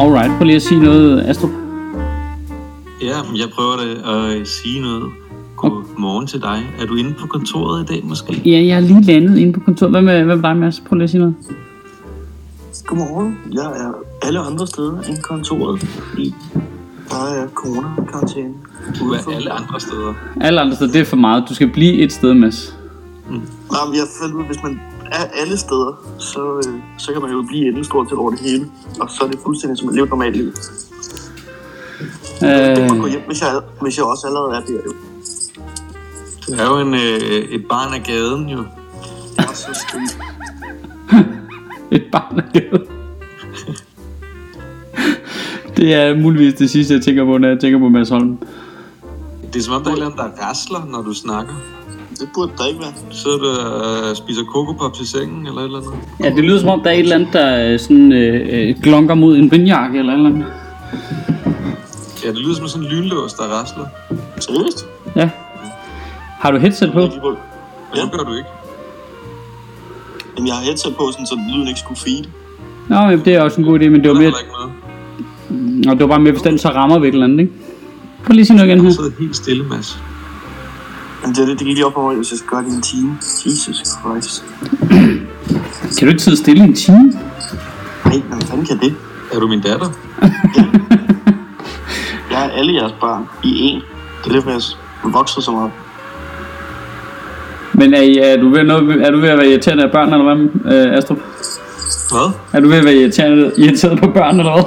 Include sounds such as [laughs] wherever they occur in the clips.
Alright, prøv lige at sige noget, Astrup. Ja, jeg prøver da at sige noget. Godmorgen til dig. Er du inde på kontoret i dag måske? Ja, jeg er lige landet inde på kontoret. Hvad med, hvad med dig, Mads? Prøv lige at sige noget. Godmorgen. Jeg er alle andre steder end kontoret, der er corona-karantæne. Du er alle andre steder. Alle andre steder, det er for meget. Du skal blive et sted, Mads. Nej, men jeg ud, hvis man er alle steder, så, øh, så kan man jo blive inde stort set over det hele. Og så er det fuldstændig som at leve et normalt liv. Det må gå Øh, hjem, hvis jeg, hvis jeg også allerede er der. Jo. Du er jo en, øh, et barn af gaden, jo. Det er så skønt. [laughs] et barn er gavet. [laughs] Det er muligvis det sidste, jeg tænker på, når jeg tænker på Mads Holm. Det er som om, der er et eller andet, der rasler, når du snakker. Det burde der ikke være. Sidder du og øh, spiser kokopops i sengen, eller et eller andet? Ja, det lyder som om, der er et eller andet, der øh, sådan, øh, øh, glonker mod en vindjakke eller et eller andet. Ja, det lyder som sådan en lynlås, der rasler. Seriøst? Ja. Har du headset på? Ja. Det gør du ikke. Jamen, jeg har headset på, sådan, så lyden ikke skulle feed. Nå, jamen, det er også en god idé, men det var er mere, og det var bare mere, hvis den så rammer ved et eller andet, ikke? Prøv lige at sige noget igen her. sidder helt stille, Mads. Men det, er det, gik lige op mig, hvis jeg skal gøre det i en time. Jesus Christ. [clears throat] Kan du ikke sidde stille i en time? Nej, hvad fanden kan det? Er du min datter? Jeg er alle jeres børn i en. Det er derfor, jeg er vokset så meget. Men er, I, er, du ved noget, er du ved at være irriterende af børn, eller hvad, øh, Astrup? Hvad? Er du ved at være irriterende, irriteret på børn, eller hvad?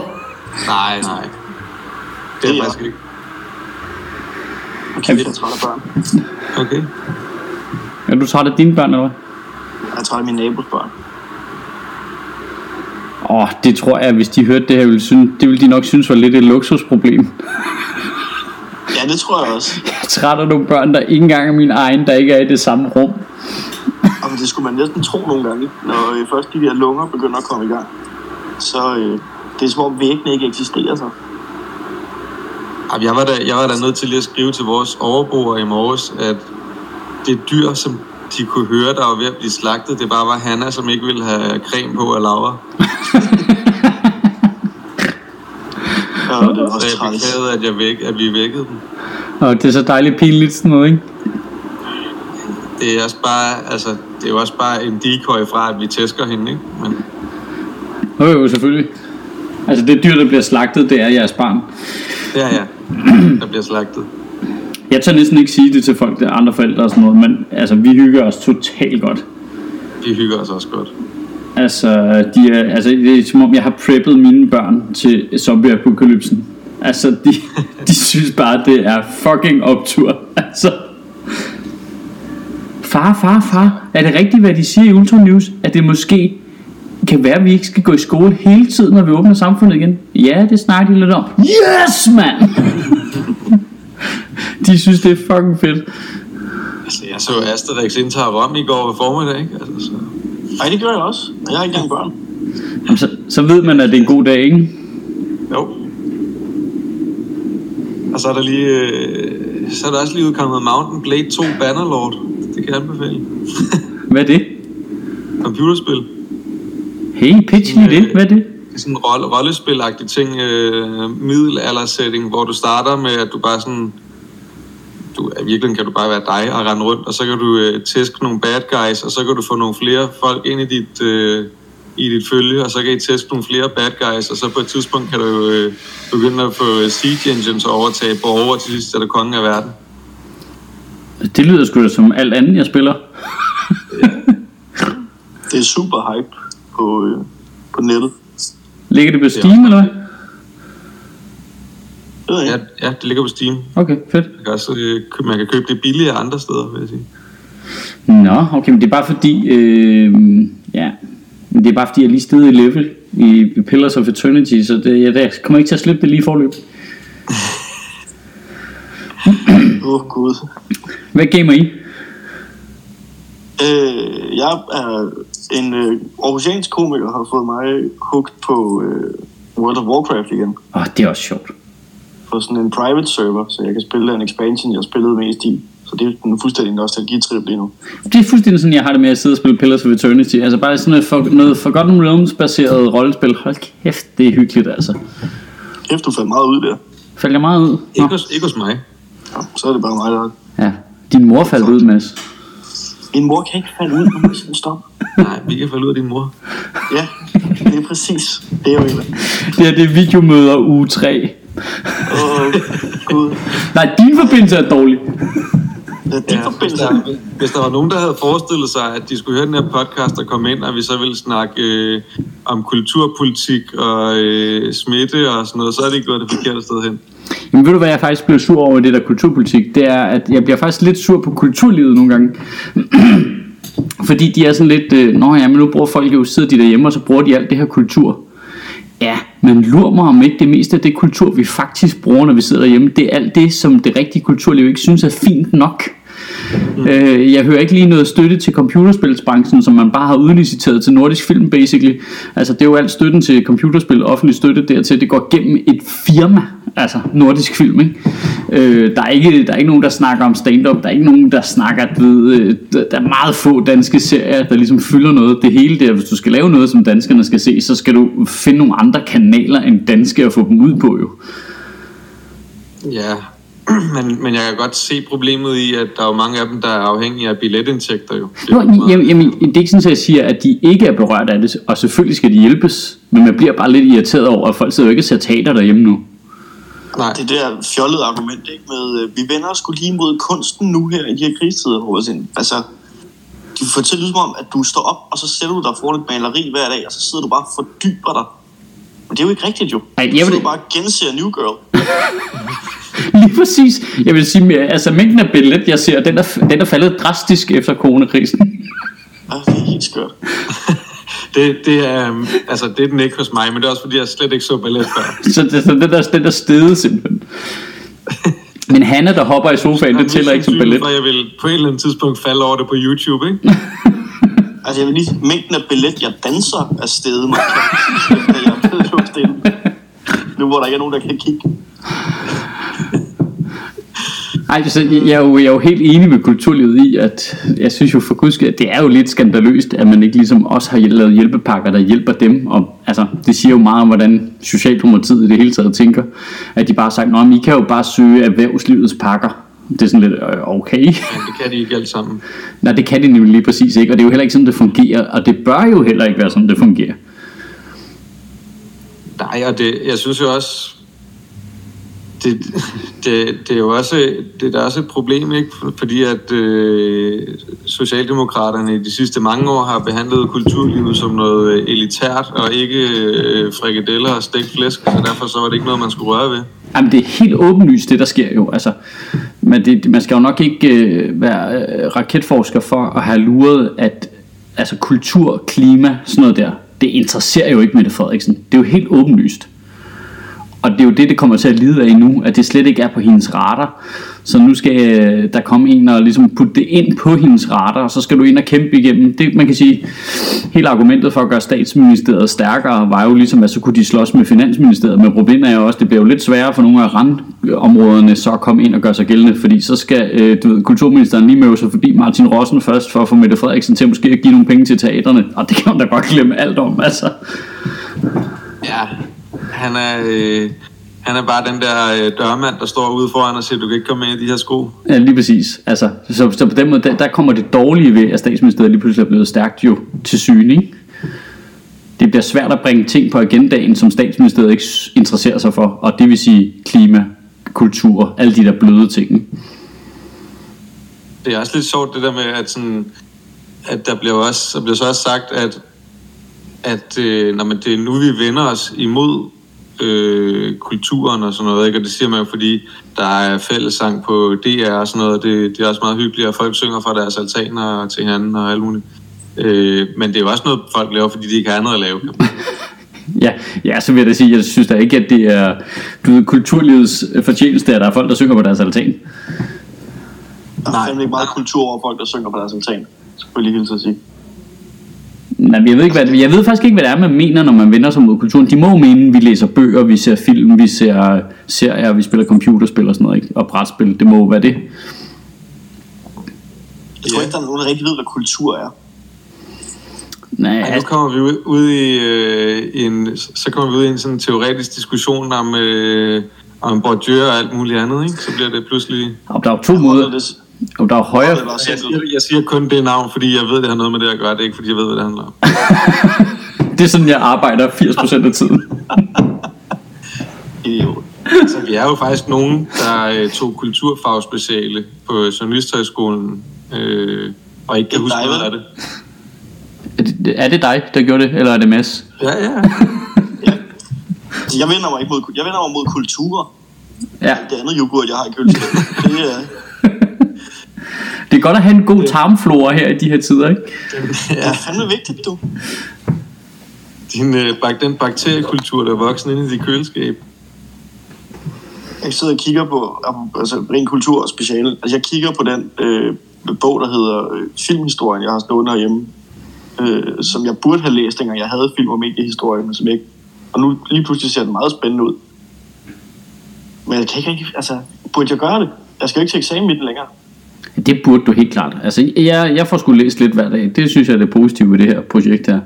Nej, nej. Det er Det er jeg faktisk ikke. Okay, jeg er træt af børn. Okay. Er du træt af dine børn, eller hvad? Jeg er træt af mine nabos børn. Åh, oh, det tror jeg, hvis de hørte det her, ville synes, det ville de nok synes var lidt et luksusproblem. Ja, det tror jeg også. [laughs] Jeg er træt af nogle børn, der ikke engang er mine egne, der ikke er i det samme rum. Og det skulle man næsten tro nogle gange, når øh, først de der lunger begynder at komme i gang. Så øh, det er som om væggene ikke eksisterer så. Jeg var, da, jeg var da nødt til lige at skrive til vores overboer i morges, at det dyr, som de kunne høre, der var ved at blive slagtet, det bare var Hanna, som ikke ville have creme på af Laura. [laughs] Ja, og det er Så også jeg træls. beklagede, at, jeg væk, at vi vækkede dem. Og det er så dejligt pinligt sådan noget, ikke? Det er, også bare, altså, det er jo også bare en decoy fra, at vi tæsker hende, ikke? Men Jo, jo, selvfølgelig. Altså det dyr, der bliver slagtet, det er jeres barn. Ja, ja, der bliver slagtet. Jeg tør næsten ikke sige det til folk, der er andre forældre og sådan noget, men altså, vi hygger os totalt godt. Vi hygger os også godt. Altså, de er, altså, det er som om, jeg har preppet mine børn til zombie-apokalypsen. Altså, de, [laughs] de synes bare, det er fucking optur. Altså. Far, far, far. Er det rigtigt, hvad de siger i Ultra News? At det måske kan være, at vi ikke skal gå i skole hele tiden, når vi åbner samfundet igen? Ja, det snakker de lidt om. Yes, mand! [laughs] de synes, det er fucking fedt. Altså, jeg så Asterix indtager Rom i går ved formiddag, ikke? Altså, så... Nej, det gør jeg også. Jeg har ikke engang børn. Jamen, så, så ved man, at det er en god dag, ikke? Jo. Og så er der lige... Øh, så er der også lige udkommet Mountain Blade 2 Bannerlord. Det kan jeg anbefale. Hvad er det? Computerspil. Hey, pitch lige det. Hvad er det? Det er sådan en rolle, rollespil-agtig ting, øh, middelalder-setting, hvor du starter med, at du bare sådan... Du, I virkeligheden kan du bare være dig og rende rundt, og så kan du øh, tæske nogle bad guys, og så kan du få nogle flere folk ind i dit, øh, i dit følge, og så kan I tæske nogle flere bad guys, og så på et tidspunkt kan du jo øh, begynde at få øh, siege engines og overtage borgere, og til sidst er du kongen af verden. Det lyder sgu da som alt andet, jeg spiller. [laughs] Det er super hype på, øh, på nettet. Ligger det på Ja. Steam, eller hvad? Det Ja, ja det ligger på Steam. Okay, fedt. Man kan, også, øh, man kan købe det billigere andre steder, vil jeg sige. Nå, okay, men det er bare fordi, øh, ja, men det er bare fordi, jeg lige stedet i level i Pillars of Eternity, så det, jeg, jeg kommer ikke til at slippe det lige forløb. Åh, oh, gud. Hvad gamer I? Øh, jeg er en øh, Aarhusiansk komiker, har fået mig hooked på øh, World of Warcraft igen. Åh, oh, det er også sjovt. På sådan en private server, så jeg kan spille en expansion, jeg spillede mest i. Så Så det er en fuldstændig nostalgitrip lige nu. Det er fuldstændig sådan, jeg har det med at sidde og spille Pillars of Eternity. Altså bare sådan noget, for, noget Forgotten Realms-baseret rollespil. Hold kæft, det er hyggeligt altså. Kæft, du faldt meget ud der. Faldt jeg meget ud? Nå. Ikke hos, ikke hos mig. Ja, så er det bare mig, der Ja. Din mor faldt ud, Mads. Min mor kan ikke falde ud, nu må jeg stoppe. Nej, vi kan falde ud af din mor. Ja, det er præcis. Det er jo Det her, det er videomøder uge 3. Åh, gud. Nej, din forbindelse er dårlig. Ja, din Ja, hvis, der, hvis der var nogen, der havde forestillet sig, at de skulle høre den her podcast og komme ind, og vi så ville snakke øh, om kulturpolitik og øh, smitte og sådan noget, så er det ikke gået det forkerte sted hen. Jamen ved du hvad jeg faktisk blev sur over i det der kulturpolitik? Det er, at jeg bliver faktisk lidt sur på kulturlivet nogle gange. [clears throat] Fordi de er sådan lidt, øh, nå ja, men nu bruger folk jo, sidder de derhjemme, og så bruger de alt det her kultur. Ja, men lur mig om ikke det meste af det kultur, vi faktisk bruger, når vi sidder derhjemme, det er alt det, som det rigtige kulturliv ikke synes er fint nok. Mm. Øh, jeg hører ikke lige noget støtte til computerspilsbranchen, som man bare har udliciteret til Nordisk Film, basically. Altså, det er jo alt støtten til computerspil, offentlig støtte dertil, det går gennem et firma, altså Nordisk Film, ikke? Øh, der, er ikke, der er ikke nogen, der snakker om stand-up, der er ikke nogen, der snakker, du ved, øh, der er meget få danske serier, der ligesom fylder noget. Det hele der, hvis du skal lave noget, som danskerne skal se, så skal du finde nogle andre kanaler end danske at få dem ud på, jo. Ja, [clears throat] men, men jeg kan godt se problemet i, at der er jo mange af dem, der er afhængige af billetindtægter jo. Det er Nå, jamen, jamen, det er ikke sådan, at jeg siger, at de ikke er berørt af det, og selvfølgelig skal de hjælpes, men man bliver bare lidt irriteret over, at folk sidder jo ikke og ser teater derhjemme nu. Nej, Det der fjollede argument, ikke? Med, øh, vi vender os skulle lige mod kunsten nu her i de her krigstider, siger, altså, de fortæller ligesom om, at du står op, og så sætter du dig foran et maleri hver dag, og så sidder du bare og fordyber dig. Men det er jo ikke rigtigt jo. Ej, du jeg vil- sidder bare genser New Girl. [laughs] [laughs] Lige præcis. Jeg vil sige, altså mængden af billet, jeg ser, den er, den er faldet drastisk efter coronakrisen. Ja, [laughs] det er helt skørt. [laughs] det, det, er, øhm, altså, det er den ikke hos mig, men det er også fordi, jeg slet ikke så ballet før. Så, det, så den, der, den der stede simpelthen. Men Hanna, der hopper i sofaen, det tæller ikke som ballet. For jeg vil på et eller andet tidspunkt falde over det på YouTube, ikke? Altså, jeg vil lige mængden af billet, jeg danser, er steget mig. Jeg er blevet. Nu hvor der ikke er nogen, der kan kigge. Ej, så jeg, er jo, jeg er jo helt enig med kulturlivet i, at jeg synes jo for guds skyld, at det er jo lidt skandaløst, at man ikke ligesom også har lavet hjælpepakker, der hjælper dem. Og, altså, det siger jo meget om, hvordan Socialdemokratiet i det hele taget tænker. At de bare har sagt, at I kan jo bare søge erhvervslivets pakker. Det er sådan lidt, øh, okay. Men det kan de ikke alle sammen. [laughs] Nej, det kan de nemlig lige præcis ikke, og det er jo heller ikke sådan, det fungerer, og det bør jo heller ikke være sådan, det fungerer. Nej, og det, jeg synes jo også, det, det, det er jo også, det der er også et problem, ikke? Fordi at øh, Socialdemokraterne i de sidste mange år har behandlet kulturlivet som noget øh, elitært, og ikke øh, frikadeller og stegt flæsk, så derfor så var det ikke noget, man skulle røre ved. Jamen, det er helt åbenlyst, det der sker jo. Altså, men det, man skal jo nok ikke øh, være øh, raketforsker for at have luret, at altså, kultur, klima, sådan noget der, det interesserer jo ikke Mette Frederiksen. Det er jo helt åbenlyst. Og det er jo det, det kommer til at lide af nu, at det slet ikke er på hendes radar. Så nu skal øh, der komme en og ligesom putte det ind på hendes radar, og så skal du ind og kæmpe igennem. Det, man kan sige, hele argumentet for at gøre statsministeriet stærkere, var jo ligesom, at så kunne de slås med finansministeriet. Men problemet er jo også, at det bliver jo lidt sværere for nogle af randområderne så at komme ind og gøre sig gældende, fordi så skal øh, du ved, kulturministeren lige møde sig forbi Martin Rossen først, for at få Mette Frederiksen til måske at give nogle penge til teaterne. Og det kan man da godt glemme alt om, altså. Ja, han er, øh, han er bare den der øh, dørmand, der står ude foran og siger, du kan ikke komme med i de her sko. Ja, lige præcis. Altså, så, så på den måde, der, der kommer det dårlige ved, at statsministeriet lige pludselig er blevet stærkt jo til syne, ikke? Det bliver svært at bringe ting på agendaen, som statsministeriet ikke interesserer sig for, og det vil sige klima, kultur, alle de der bløde ting. Det er også lidt sjovt det der med, at, sådan, at der bliver, også, der bliver så også sagt, at, at øh, når man, det er nu, vi vender os imod øh, kulturen og sådan noget, ikke? og det siger man jo, fordi der er fællessang på DR og sådan noget, og det, det er også meget hyggeligt, at folk synger fra deres altaner til hinanden og alt muligt. Øh, men det er jo også noget, folk laver, fordi de ikke har andet at lave. [laughs] Ja, ja, så vil jeg da sige, jeg synes da ikke, at det er du ved, kulturlivets fortjeneste, at der er folk, der synger på deres altan. Der er fandme ikke meget kultur over folk, der synger på deres altan. Selvfølgelig hilse at sige. Nej, men jeg ved, ikke, hvad, jeg ved faktisk ikke, hvad det er, man mener, når man vender sig mod kulturen. De må mene, at vi læser bøger, vi ser film, vi ser serier, vi spiller computerspil og sådan noget, ikke? og brætspil. Det må være det. tror ikke, der er nogen, der rigtig ved, hvad kultur er. Nej, Ja, nu altså, kommer vi ud, ud i øh, en, så kommer vi ud i en sådan teoretisk diskussion om, øh, om Bourdieu og alt muligt andet, ikke? Så bliver det pludselig... og der er jo to måder. Og der er højre... Jeg siger, jeg siger kun det navn, fordi jeg ved, det har noget med det at gøre. Det er ikke, fordi jeg ved, hvad det handler om. [laughs] Det er sådan, jeg arbejder 80% af tiden. [laughs] Idiot. Så vi er jo faktisk nogen, der øh, tog kulturfagspeciale på Journalisthøjskolen, øh, og ikke kan Det er huske noget af det. Er det, er det dig, der gjorde det, eller er det Mads? Ja, ja. [laughs] Så jeg vender mig ikke mod, jeg vender mig mod kulturer. Ja, Det andet yoghurt, jeg har i køleskabet. Det er, det er godt at have en god tarmflora her i de her tider, ikke? [laughs] det er fandme vigtigt, du. Din, øh, bak, den bakteriekultur, der er voksen inde i dit køleskab. Jeg sidder og kigger på, altså ren kultur og speciale. Altså jeg kigger på den øh, bog, der hedder øh, Filmhistorien, jeg har stående herhjemme. Øh, som jeg burde have læst, dengang jeg havde film- og mediehistorie, men som jeg ikke. Og nu lige pludselig ser den meget spændende ud. Men jeg kan ikke rigtig, altså, burde jeg gøre det? Jeg skal jo ikke til eksamen i den længere. Det burde du helt klart. Altså, jeg, jeg får sgu læst lidt hver dag. Det synes jeg er det positive ved det her projekt her.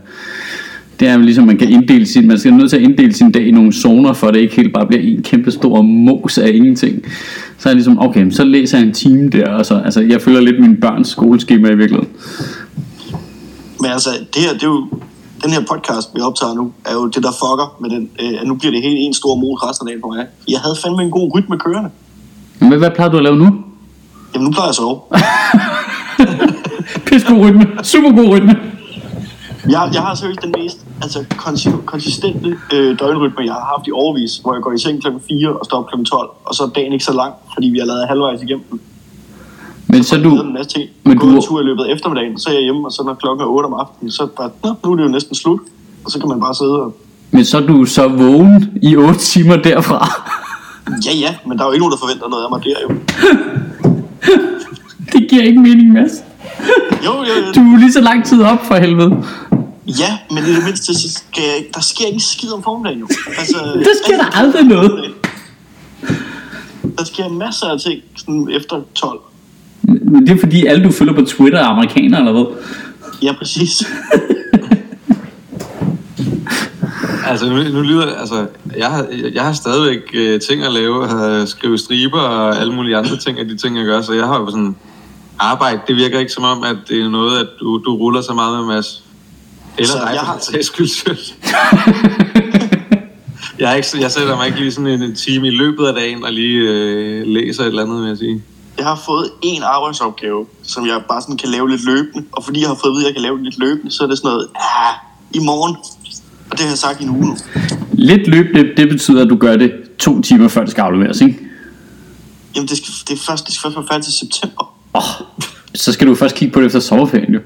Det er jo ligesom, man kan inddele sin, man skal nødt til at inddele sin dag i nogle zoner, for det ikke helt bare bliver en kæmpe stor mos af ingenting. Så er jeg ligesom, okay, så læser jeg en time der, og så, altså, jeg følger lidt min børns skoleskema i virkeligheden. Men altså, det her, det er jo, den her podcast, vi optager nu, er jo det, der fucker med den. Øh, nu bliver det helt en stor mos resten af dagen for mig. Jeg havde fandme en god rytme kørende. Men hvad plejer du at lave nu? Jamen, nu plejer jeg at sove. [laughs] Pis god rytme. Super god rytme. Jeg, jeg har seriøst den mest altså, konsi- konsistente øh, døgnrytme, jeg har haft i overvis, hvor jeg går i seng kl. 4 og står op kl. 12, og så er dagen ikke så lang, fordi vi har lavet halvvejs igennem den. Men så Jeg du, lavede en masse ting. men du- en tur i løbet af eftermiddagen, så er jeg hjemme, og så når klokken er 8 om aftenen, så er det bare, Nå, nu er det jo næsten slut. Og så kan man bare sidde og... men så er du så vågen i 8 timer derfra. Ja, ja, men der er jo ikke nogen, der forventer noget af mig der jo. [laughs] [laughs] Det giver ikke mening, Mads. Jo, jo, jo. Du er lige så lang tid op for helvede. Ja, men i det mindste, så skal jeg, der sker ikke skid om formiddagen jo. Altså, [laughs] Der sker der aldrig noget. Der sker masser af ting sådan efter 12. Men det er fordi alle du følger på Twitter er amerikanere eller hvad? Ja, præcis. [laughs] [laughs] Altså, nu, nu lyder altså, jeg har, jeg har stadigvæk øh, ting at lave, at skrive striber og alle mulige andre ting af de ting, jeg gør, så jeg har jo sådan arbejde. Det virker ikke som om, at det er noget, at du, du ruller så meget med, Mads. Eller Så dig, jeg har- sags skyld selv. [laughs] jeg, er ikke, jeg sætter mig ikke lige sådan en, en time i løbet af dagen og lige øh, læser et eller andet, vil jeg sige. Jeg har fået en arbejdsopgave, som jeg bare sådan kan lave lidt løbende. Og fordi jeg har fået at vide, at jeg kan lave lidt løbende, så er det sådan noget, ah, i morgen. Og det har jeg sagt i en uge nu. Lidt løb, det, det betyder, at du gør det to timer før det skal afleveres, ikke? Jamen, det skal, det er først, det skal først være færdigt til september. Oh, så skal du først kigge på det efter sommerferien, jo.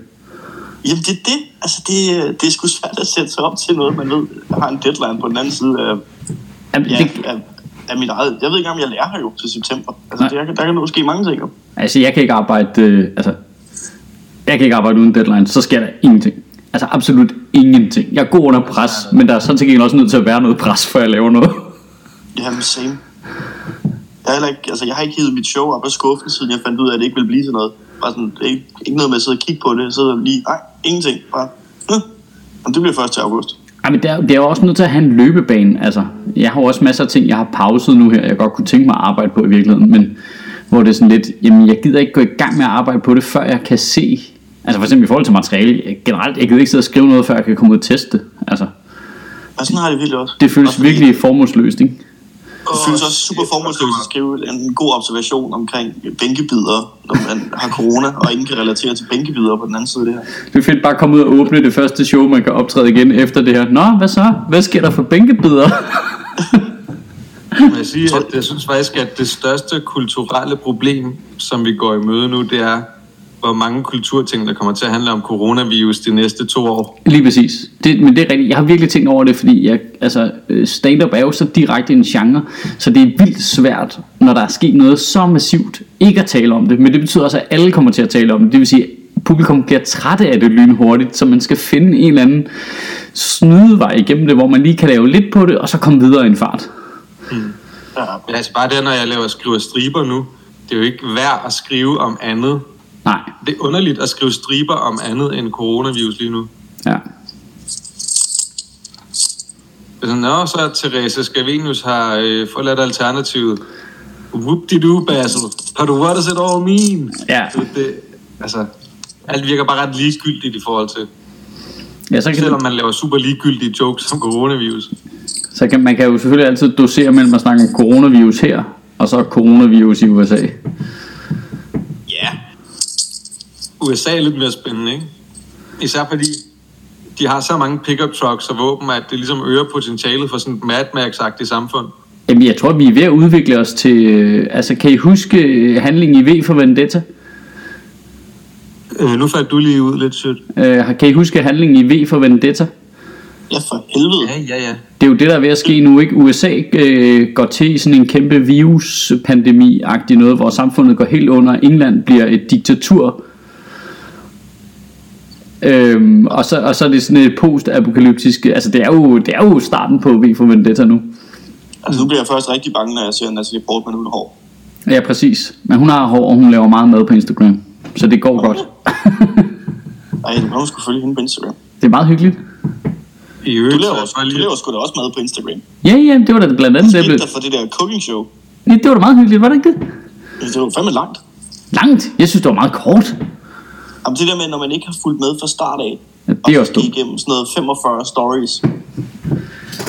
Jamen, det er det. Altså, det, det er sgu svært at sætte sig op til noget, man ved, har en deadline på den anden side af, Jamen, ja, det, af, af mit eget. Jeg ved ikke, om jeg lærer her jo til september. Altså, Nej. det, der, kan- der kan nu ske mange ting. altså, jeg kan ikke arbejde, øh, altså, jeg kan ikke arbejde uden deadline, så sker der ingenting. Altså, absolut ingenting. Jeg er god under pres, men der er sådan til gengæld også nødt til at være noget pres, før jeg laver noget. Jamen, same. Jeg, er ikke, altså, jeg har ikke hivet mit show op af skuffen, siden jeg fandt ud af, at det ikke ville blive til noget. Bare sådan, ikke, ikke noget med at sidde og kigge på det. Sidder lige, nej, ingenting. Bare, hm. Men det bliver først til august. Ej, men det er, det er også nødt til at have en løbebane. Altså, jeg har også masser af ting, jeg har pauset nu her, jeg godt kunne tænke mig at arbejde på i virkeligheden, men hvor det er sådan lidt, jamen jeg gider ikke gå i gang med at arbejde på det, før jeg kan se, altså for eksempel i forhold til materiale, generelt, jeg gider ikke sidde og skrive noget, før jeg kan komme ud og teste det. Altså, Men sådan har jeg det virkelig også. det føles Også fordi- virkelig formålsløst, ikke? Det føles også super formålsløst at skrive en god observation omkring bænkebider, når man har corona, og ingen kan relatere til bænkebider på den anden side af det her. Det er fedt bare at komme ud og åbne det første show, man kan optræde igen efter det her. Nå, hvad så? Hvad sker der for bænkebider? Men jeg sige, at jeg synes faktisk, at det største kulturelle problem, som vi går i møde nu, det er, hvor mange kulturting, der kommer til at handle om coronavirus de næste to år. Lige præcis. Det, men det er rigtigt. Jeg har virkelig tænkt over det, fordi jeg, altså, øh, stand-up er jo så direkte en genre, så det er vildt svært, når der er sket noget så massivt, ikke at tale om det. Men det betyder også, at alle kommer til at tale om det. Det vil sige, at publikum bliver trætte af det lynhurtigt, så man skal finde en eller anden snydevej igennem det, hvor man lige kan lave lidt på det, og så komme videre i en fart. Ja, Men altså bare det, når jeg laver skriver striber nu, det er jo ikke værd at skrive om andet, Nej, Det er underligt at skrive striber om andet end coronavirus lige nu. ja. Sådan, Nå, så Therese Scavenius har øh, forladt alternativet. Whoop-de-doo, Basil. But what does it all mean? Ja. Det, det, altså, alt virker bare ret ligegyldigt i forhold til. Ja, så kan, Selvom det, man laver super ligegyldige jokes om coronavirus. så kan man kan jo selvfølgelig altid dosere mellem at snakke om coronavirus her, og så coronavirus i USA. USA er lidt mere spændende, ikke? Især fordi de har så mange pickup trucks og våben, at det ligesom øger potentialet for sådan et Mad Max-agtigt samfund. Jamen, jeg tror, vi er ved at udvikle os til... øh, Altså, kan I huske øh, handlingen i V for Vendetta? Øh, nu faldt du lige ud lidt sødt. Øh, kan I huske handlingen i V for Vendetta? Ja, for helvede. Ja, ja, ja. Det er jo det, der er ved at ske nu, ikke? USA øh, går til sådan en kæmpe viruspandemi-agtig noget, hvor samfundet går helt under. England bliver et diktatur. Øhm, og, så, og så er det sådan et post-apokalyptisk... Altså, det er, jo, det er jo starten på V for Vendetta nu. Altså, nu bliver jeg først rigtig bange, når jeg ser Natalie Portman uden hår. Ja, præcis. Men hun har hår, og hun laver meget mad på Instagram. Så det går godt. [laughs] Ej, det må man skulle følge hende på Instagram. det er meget hyggeligt. I Du øvrigt, laver, så er også, du laver sgu da også mad på Instagram. Ja, ja, det var da blandt andet det. Der for det der cooking show? Ja, det var da meget hyggeligt, var det ikke det? Det var fandme langt. Langt. Jeg synes, det var meget kort. Jamen, det der med, når man ikke har fulgt med fra start af, Ja, det er og også dumt. igennem sådan noget 45 stories.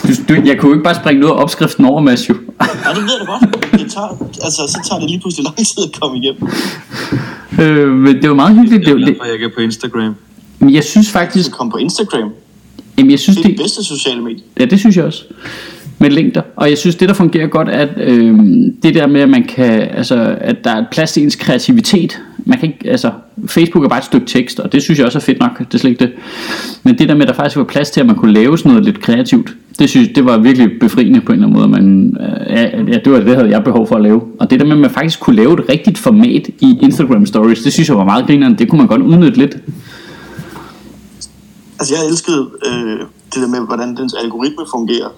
Du, du, jeg kunne jo ikke bare springe noget af opskriften over, Mads, jo. Ja, det ved jeg da godt. Det tager, altså, så tager det lige pludselig lang tid at komme igennem. øh, men det var meget hyggeligt. Jeg Det, er var, glad det, for, at jeg ikke er på Instagram. men jeg synes faktisk... kom på Instagram. Jamen, jeg synes, Det er det det, bedste sociale medie. ja, det synes jeg også. Med længder. Og jeg synes, det der fungerer godt, er, at øh, det der med, at man kan, altså, at der er plads til ens kreativitet. Man kan ikke, altså, Facebook er bare et stykke tekst, og det synes jeg også er fedt nok. Det er slet ikke det. Men det der med, at der faktisk var plads til, at man kunne lave sådan noget lidt kreativt, det synes det var virkelig befriende på en eller anden måde. Man, øh, ja, ja, det var det, havde jeg behov for at lave. Og det der med, at man faktisk kunne lave et rigtigt format i Instagram Stories, det synes jeg var meget grinerende. Det kunne man godt udnytte lidt. Altså, jeg elskede øh, det der med, hvordan dens algoritme fungerer.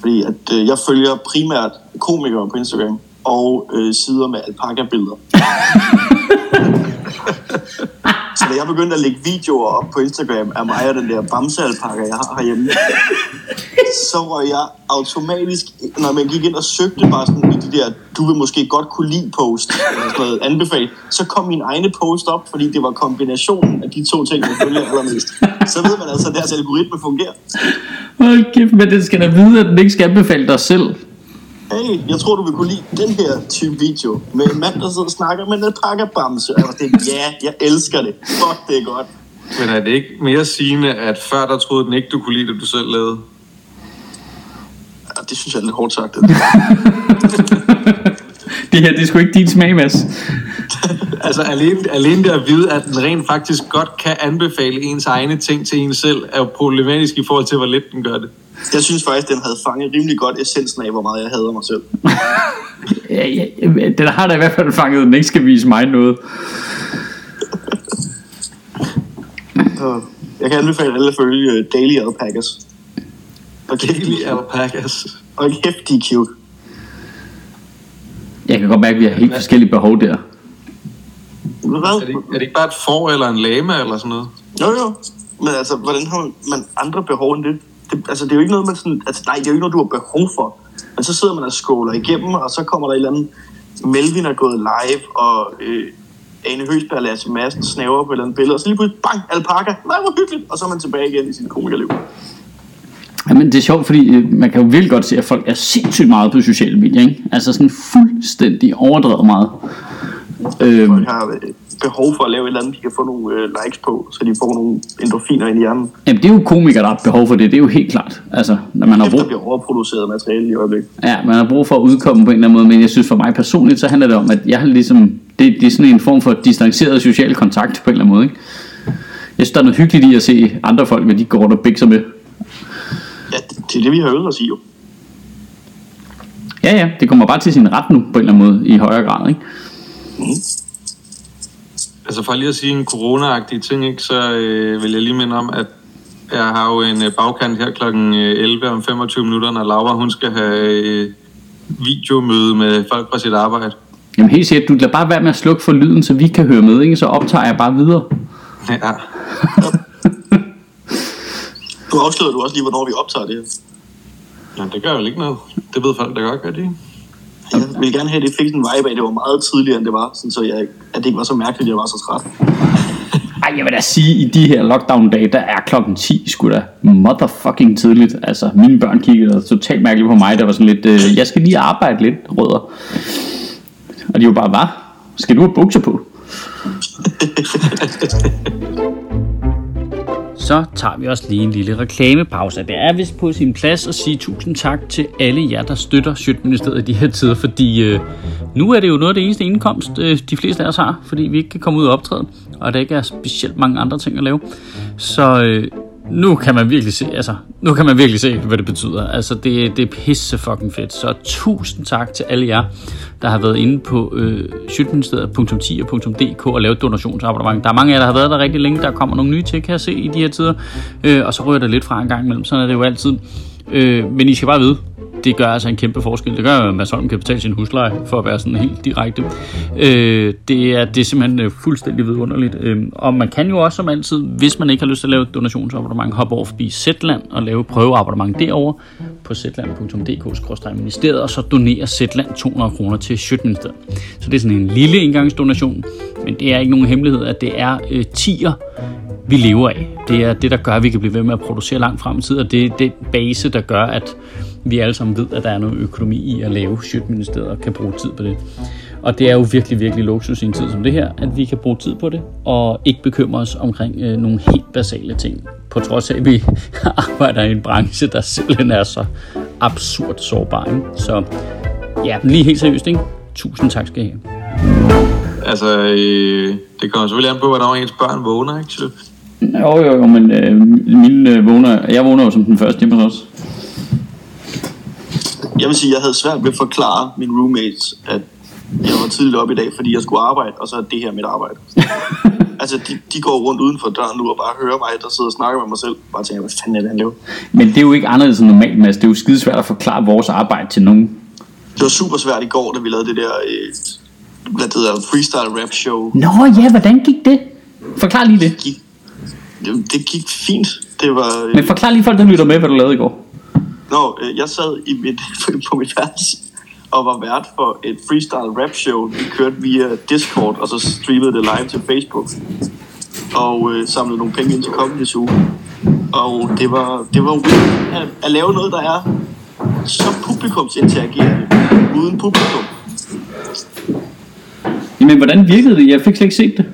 Fordi at øh, jeg følger primært komikere på Instagram og øh, sider med alpaka-billeder. [laughs] Så da jeg begyndte at lægge videoer op på Instagram af mig og den der bamsealpaka, jeg har herhjemme, så var jeg automatisk, når man gik ind og søgte bare sådan i de der, du vil måske godt kunne lide post, eller sådan noget anbefaling, så kom min egne post op, fordi det var kombinationen af de to ting, jeg følger allermest. Så ved man altså, at deres algoritme fungerer. Hold kæft, men den skal da vide, at den ikke skal anbefale dig selv. Hey, jeg tror, du vil kunne lide den her type video med en mand, der sidder og snakker med en alpaka-bamse. Og jeg var sådan, ja, jeg elsker det. Fuck, det er godt. Men er det ikke mere sigende, at før der troede den ikke, du kunne lide det, du selv lavede? Ja, det synes jeg er lidt hårdt sagt. Det. [laughs] Det her, det er sgu ikke din smag, Mads. [laughs] Altså alene, alene det at vide, at den rent faktisk godt kan anbefale ens egne ting til en selv, er jo problematisk i forhold til, hvor lidt den gør det. Jeg synes faktisk, den havde fanget rimelig godt essensen af, hvor meget jeg hader mig selv. [laughs] Ja, ja, den har da i hvert fald fanget, den ikke skal vise mig noget. Jeg kan anbefale alle at følge øh, Daily Alpacas. Og Daily alpacas. Og kæft, de er cute. Jeg kan godt mærke, at vi har helt forskellige behov der. Du Er det, Hvad? er det ikke bare et får eller en lama eller sådan noget? Jo, jo. Men altså, hvordan har man andre behov end det? Det altså, det er jo ikke noget, man sådan... Altså, nej, det er jo ikke noget, du har behov for. Men så sidder man og skåler igennem, og så kommer der et eller andet... Melvin er gået live, og øh, Ane Høsberg og Lasse Madsen snæver på et eller andet billede, og så lige pludselig, bang, alpaka. Nej, hvor hyggeligt. Og så er man tilbage igen i sit komikerliv. Jamen, det er sjovt, fordi øh, man kan jo virkelig godt se, at folk er sindssygt meget på sociale medier, ikke? Altså sådan fuldstændig overdrevet meget. Øhm, Folk har øh, behov for at lave et eller andet, de kan få nogle øh, likes på, så de får nogle endorfiner ind i hjernen. jamen, det er jo komikere, der har behov for det. Det er jo helt klart. Altså, når man har brug, bliver overproduceret materiale i øjeblikket. ja, man har brug for at udkomme på en eller anden måde, men jeg synes for mig personligt, så handler det om, at jeg har ligesom, det, det er sådan en form for distanceret social kontakt på en eller anden måde, ikke? Jeg synes, der er noget hyggeligt i at se andre folk, hvad de går rundt og bikser med. Ja, det, det er det, vi har øvet os i jo. Ja, ja, det kommer bare til sin ret nu, på en eller anden måde, i højere grad, ikke? Altså for lige at sige en corona-agtig ting, ikke, så øh, vil jeg lige minde om, at jeg har jo en øh, bagkant her kl. 11 om 25 minutter, når Laura hun skal have øh, videomøde med folk fra sit arbejde. Jamen helt sikkert, du lader bare være med at slukke for lyden, så vi kan høre med, ikke? så optager jeg bare videre. Ja. [laughs] Nu afslører du også lige, hvornår vi optager det her. ja, det gør jo ikke noget. Det ved folk da godt, gør de ikke? Jeg ville gerne have, at det fik en vibe af, at det var meget tidligere, end det var, sådan så jeg, at det ikke var så mærkeligt, at jeg var så træt. [laughs] Ej, jeg vil da sige, i de her lockdown-dage, der er klokken 10 sgu da motherfucking tidligt. Altså, mine børn kiggede totalt mærkeligt på mig, der var sådan lidt, øh, jeg skal lige arbejde lidt, rødder. Og de var bare, hvad? Skal du have bukser på? [laughs] Så tager vi også lige en lille reklamepause. Det er vist på sin plads at sige tusind tak til alle jer, der støtter Sjøtministeriet i de her tider, fordi øh, nu er det jo noget af det eneste indkomst, øh, de fleste af os har, fordi vi ikke kan komme ud og optræde, og der ikke er specielt mange andre ting at lave. Så øh, nu kan man virkelig se, altså, nu kan man virkelig se, hvad det betyder. Altså, det, det er pisse fucking fedt. Så tusind tak til alle jer, der har været inde på øh, sjøtministeriet.10.dk og lavet donationsabonnement. Der er mange af jer, der har været der rigtig længe. Der kommer nogle nye til, kan jeg se, i de her tider. Øh, og så rører der lidt fra en gang imellem. Sådan er det jo altid. Øh, men I skal bare vide, det gør altså en kæmpe forskel. Det gør, at Mads Holm kan betale sin husleje, for at være sådan helt direkte. Øh, det, er, det er simpelthen øh, fuldstændig vidunderligt. Øh, og man kan jo også som altid, hvis man ikke har lyst til at lave et donationsabonnement, hoppe over forbi Zetland og lave prøveabonnement derovre på zetland.dk-ministeriet, og så donere Zetland 200 kroner til Sjøtministeriet. Så det er sådan en lille indgangsdonation, men det er ikke nogen hemmelighed, at det er øh, tier, vi lever af. Det er det, der gør, at vi kan blive ved med at producere langt frem i tid, og det er det base, der gør, at vi alle sammen ved, at der er noget økonomi i at lave Sjøtministeriet og kan bruge tid på det. Og det er jo virkelig, virkelig luksus i en tid som det her, at vi kan bruge tid på det, og ikke bekymre os omkring øh, nogle helt basale ting. På trods af, at vi [laughs] arbejder i en branche, der simpelthen er så absurd sårbar. Ikke? Så ja, lige helt seriøst, ikke? Tusind tak skal I have. Altså, øh, det kommer selvfølgelig an på, hvornår ens børn vågner, ikke? Jo, jo, jo, men øh, mine øh, vågner, jeg vågner jo som den første hjemme hos os. Jeg vil sige, jeg havde svært ved at forklare mine roommates, at jeg var tidligt op i dag, fordi jeg skulle arbejde, og så er det her mit arbejde. [laughs] altså, de, de går rundt uden for døren nu og bare hører mig, der sidder og snakker med mig selv. Bare tænker, hvad fanden er det, han laver? Men det er jo ikke anderledes end normalt, Mads. Det er jo skidesvært at forklare vores arbejde til nogen. Det var super svært i går, da vi lavede det der, øh, hvad det hedder, freestyle rap show. Nå ja, hvordan gik det? Forklar lige det. Det gik, det gik fint. Det var, øh, Men forklar lige folk, der lytter med, hvad du lavede i går. Nå, øh, jeg sad i mit, [laughs] på mit værelse og var vært for et freestyle rap show, vi kørte via Discord, og så streamede det live til Facebook. Og øh, samlede nogle penge ind til Comedy Zoo. Og det var, det var weird at, at lave noget, der er så publikumsinteragerende, uden publikum. Jamen, hvordan virkede det? Jeg fik slet ikke set det.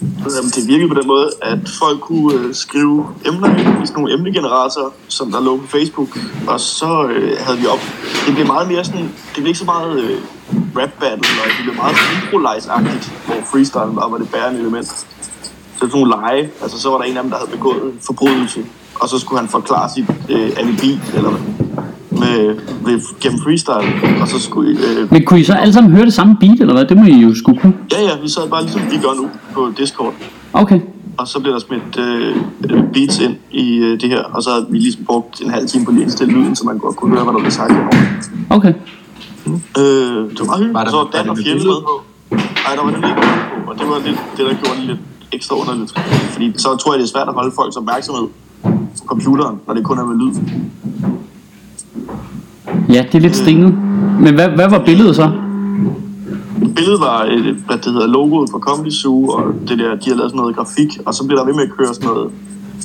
Jamen, det virkede på den måde, at folk kunne øh, skrive emner i sådan nogle emnegeneratorer, som der lå på Facebook, og så øh, havde vi op. Det blev meget mere sådan, det blev ikke så meget øh, rap battle, og det blev meget improvise-agtigt, hvor freestyle bare var det bærende element. Så det var sådan nogle lege, altså så var der en af dem, der havde begået en forbrydelse, og så skulle han forklare sit øh, alibi, eller med, med, gennem freestyle, og så skulle øh, Men kunne I så alle sammen høre det samme beat, eller hvad? Det må I jo skulle kunne. ja ja, vi sad bare ligesom vi gør nu på Discord, Okay. og så blev der smidt øh, øh, beats ind i øh, det her, og så havde vi ligesom brugt en halv time på lige at indstille lyden, så man godt kunne høre, hvad der blev sagt henover. Okay. Øh, det var meget hyggeligt. Var Og der- så var Dan og billede med på. Nej, der var det ikke på, og det var lidt det, der gjorde det lidt ekstra underligt. Fordi så tror jeg, det er svært at holde folks opmærksomhed på computeren, når det kun er med lyd. Ja, det er lidt stenet. Men hvad, hvad var billedet så? Billedet var, et, hvad det hedder, logoet for Comedy Zoo, og det der, de har lavet sådan noget grafik, og så blev der ved med at køre sådan noget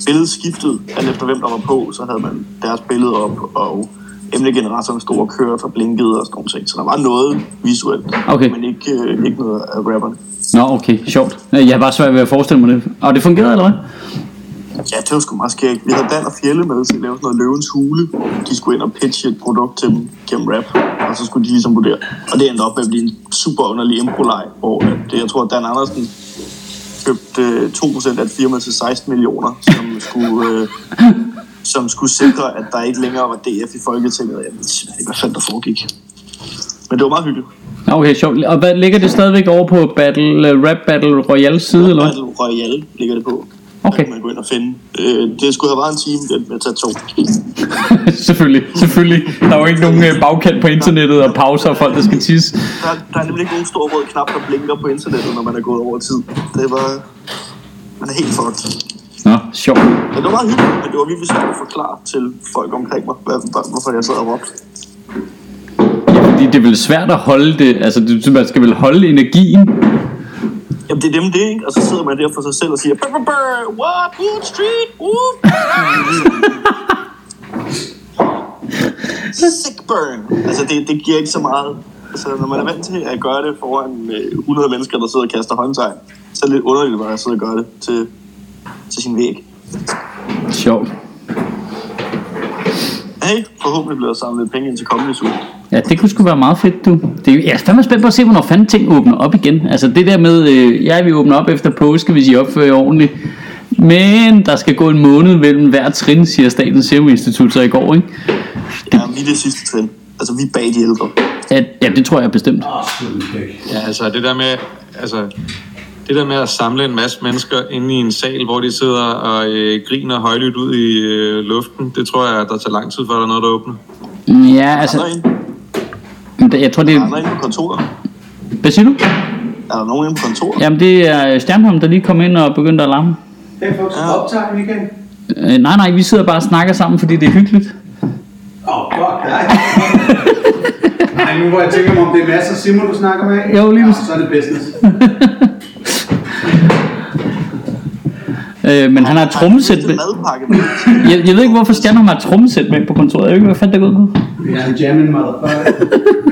billedet skiftet, alt efter hvem der var på, så havde man deres billede op, og emnegeneratoren stod og kørte og blinkede og sådan nogle ting. Så der var noget visuelt, Okay. men ikke, øh, ikke noget af rapperne. Nå, okay, sjovt. Jeg har bare svært ved at forestille mig det. Og det fungerede, eller hvad? Ja, det var sgu meget skægt. Vi havde Dan og Fjelle med til at lave sådan noget løvens hule, de skulle ind og pitche et produkt til dem gennem rap, og så skulle de ligesom vurdere. Og det endte op med at blive en super underlig impro hvor det, jeg tror, at Dan Andersen købte øh, 2% af et firma til 16 millioner, som skulle, øh, som skulle sikre, at der ikke længere var DF i Folketinget. Jeg ved ikke, hvad fanden der foregik. Men det var meget hyggeligt. Okay, sjovt. Og hvad ligger det stadigvæk over på Battle, uh, Rap Battle Royale side, eller hvad? Battle Royale ligger det på. Okay. man gå ind og finde. Øh, det skulle have været en time, det med at tage to. [laughs] selvfølgelig, selvfølgelig. Der er jo ikke nogen øh, bagkant på internettet og pauser og folk, der skal tisse. Der, der er nemlig ikke nogen stor rød knap, der blinker på internettet, når man er gået over tid. Det var... Man er helt fucked. Nå, sjovt. Men det var meget hyggeligt, men det var virkelig svært at forklare til folk omkring mig, hvad, hvorfor jeg sad og råbte. Ja, fordi det er vel svært at holde det, altså det, man skal vel holde energien. Jamen det er dem det, ikke? Og så sidder man der for sig selv og siger, brr, brr, brr, what, Wood Street, Wood. [laughs] Sick burn. Altså det, det giver ikke så meget. Altså når man er vant til at gøre det foran øh, 100 mennesker, der sidder og kaster håndtegn, så er det lidt underligt bare at sidde og gøre det til, til sin væg. Sjovt. Hey, forhåbentlig bliver der samlet penge ind til kommende uge. Ja, det kunne sgu være meget fedt, du. Det, er- jeg er fandme spændt på at se, hvornår fanden ting åbner op igen. Altså det der med, øh, jeg vil åbne op efter påske, hvis I opfører jer ordentligt. Men der skal gå en måned mellem hver trin, siger Statens Serum Institut så i går, ikke? Ja, vi er det sidste trin. Altså vi er bag de ældre. Ja, ja det tror jeg bestemt. Ja, altså det der med, altså, det der med at samle en masse mennesker inde i en sal, hvor de sidder og øh, griner højlydt ud i øh, luften, det tror jeg, der tager lang tid, før der er noget, der åbner. Ja, altså? Jeg tror det Er er... der en på kontoret? Hvad siger du? Er der nogen inde på kontoret? Jamen det er Stjernholm, der lige kom ind og begyndte at larme. Hey folks, Ja. optager igen? Øh, nej, nej, vi sidder bare og snakker sammen, fordi det er hyggeligt. Åh, oh, fuck dig. Nej, nu hvor jeg tænker mig om, det er masser Simon, du snakker med. Jo, lige ja, så er det business. [laughs] Øh, men han har trommesæt med. med... Madpakke med. [laughs] Jeg, jeg ved ikke, hvorfor Stjernholm har trommesæt med på kontoret. Jeg ved ikke, hvad fanden det går ud på. Vi er en jamming motherfucker.